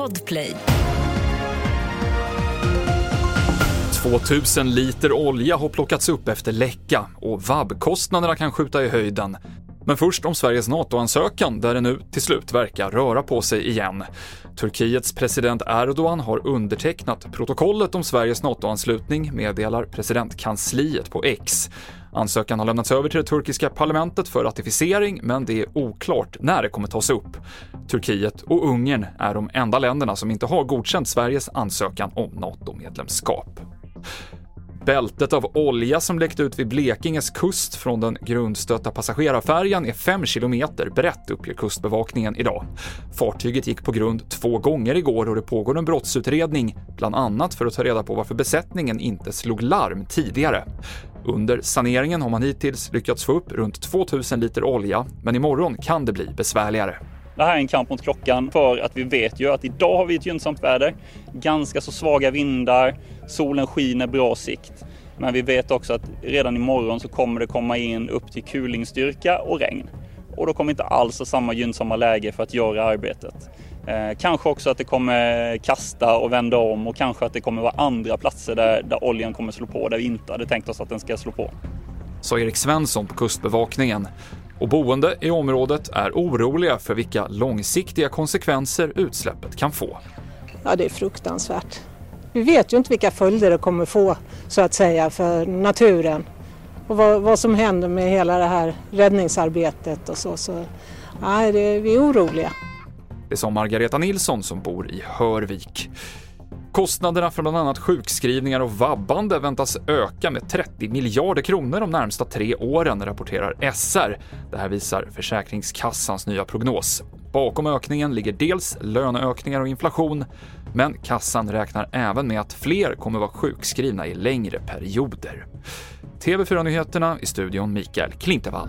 Podplay. 2000 liter olja har plockats upp efter läcka och vab-kostnaderna kan skjuta i höjden. Men först om Sveriges NATO-ansökan där det nu till slut verkar röra på sig igen. Turkiets president Erdogan har undertecknat protokollet om Sveriges NATO-anslutning, meddelar presidentkansliet på X. Ansökan har lämnats över till det turkiska parlamentet för ratificering, men det är oklart när det kommer tas upp. Turkiet och Ungern är de enda länderna som inte har godkänt Sveriges ansökan om NATO-medlemskap. Bältet av olja som läckte ut vid Blekinges kust från den grundstötta passagerarfärjan är 5 kilometer brett, uppger Kustbevakningen idag. Fartyget gick på grund två gånger igår och det pågår en brottsutredning, bland annat för att ta reda på varför besättningen inte slog larm tidigare. Under saneringen har man hittills lyckats få upp runt 2000 liter olja, men imorgon kan det bli besvärligare. Det här är en kamp mot klockan för att vi vet ju att idag har vi ett gynnsamt väder. Ganska så svaga vindar, solen skiner, bra sikt. Men vi vet också att redan imorgon så kommer det komma in upp till kulingstyrka och regn. Och då kommer inte alls ha samma gynnsamma läge för att göra arbetet. Eh, kanske också att det kommer kasta och vända om och kanske att det kommer vara andra platser där, där oljan kommer slå på där vi inte hade tänkt oss att den ska slå på. Sa Erik Svensson på Kustbevakningen. Och boende i området är oroliga för vilka långsiktiga konsekvenser utsläppet kan få. Ja, det är fruktansvärt. Vi vet ju inte vilka följder det kommer få så att säga för naturen och vad, vad som händer med hela det här räddningsarbetet och så. så nej, det, vi är oroliga. Det sa Margareta Nilsson som bor i Hörvik. Kostnaderna för bland annat sjukskrivningar och vabbande väntas öka med 30 miljarder kronor de närmsta tre åren, rapporterar SR. Det här visar Försäkringskassans nya prognos. Bakom ökningen ligger dels löneökningar och inflation, men kassan räknar även med att fler kommer vara sjukskrivna i längre perioder. TV4-nyheterna i studion Mikael Klintevall.